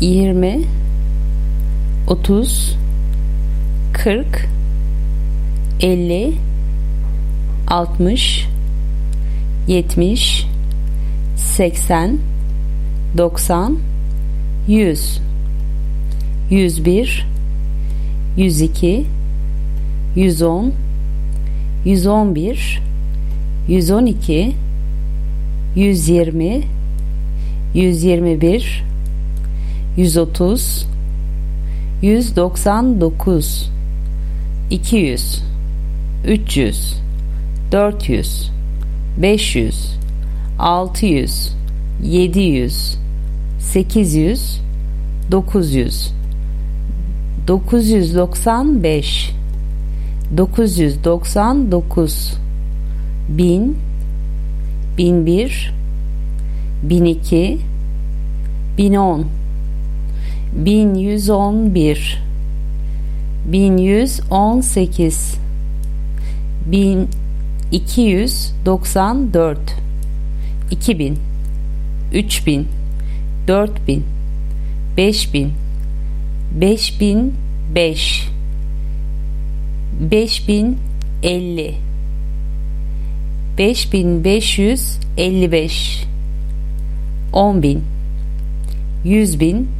yirmi, otuz, kırk, elli, altmış, yetmiş, seksen, doksan, yüz, yüz bir, yüz iki, yüz on, yüz on bir, yüz on iki, yüz yirmi, yüz yirmi bir, yüz otuz, yüz doksan dokuz, iki yüz, üç yüz, dört. Yüz, beş yüz, altı yüz, yedi yüz, sekiz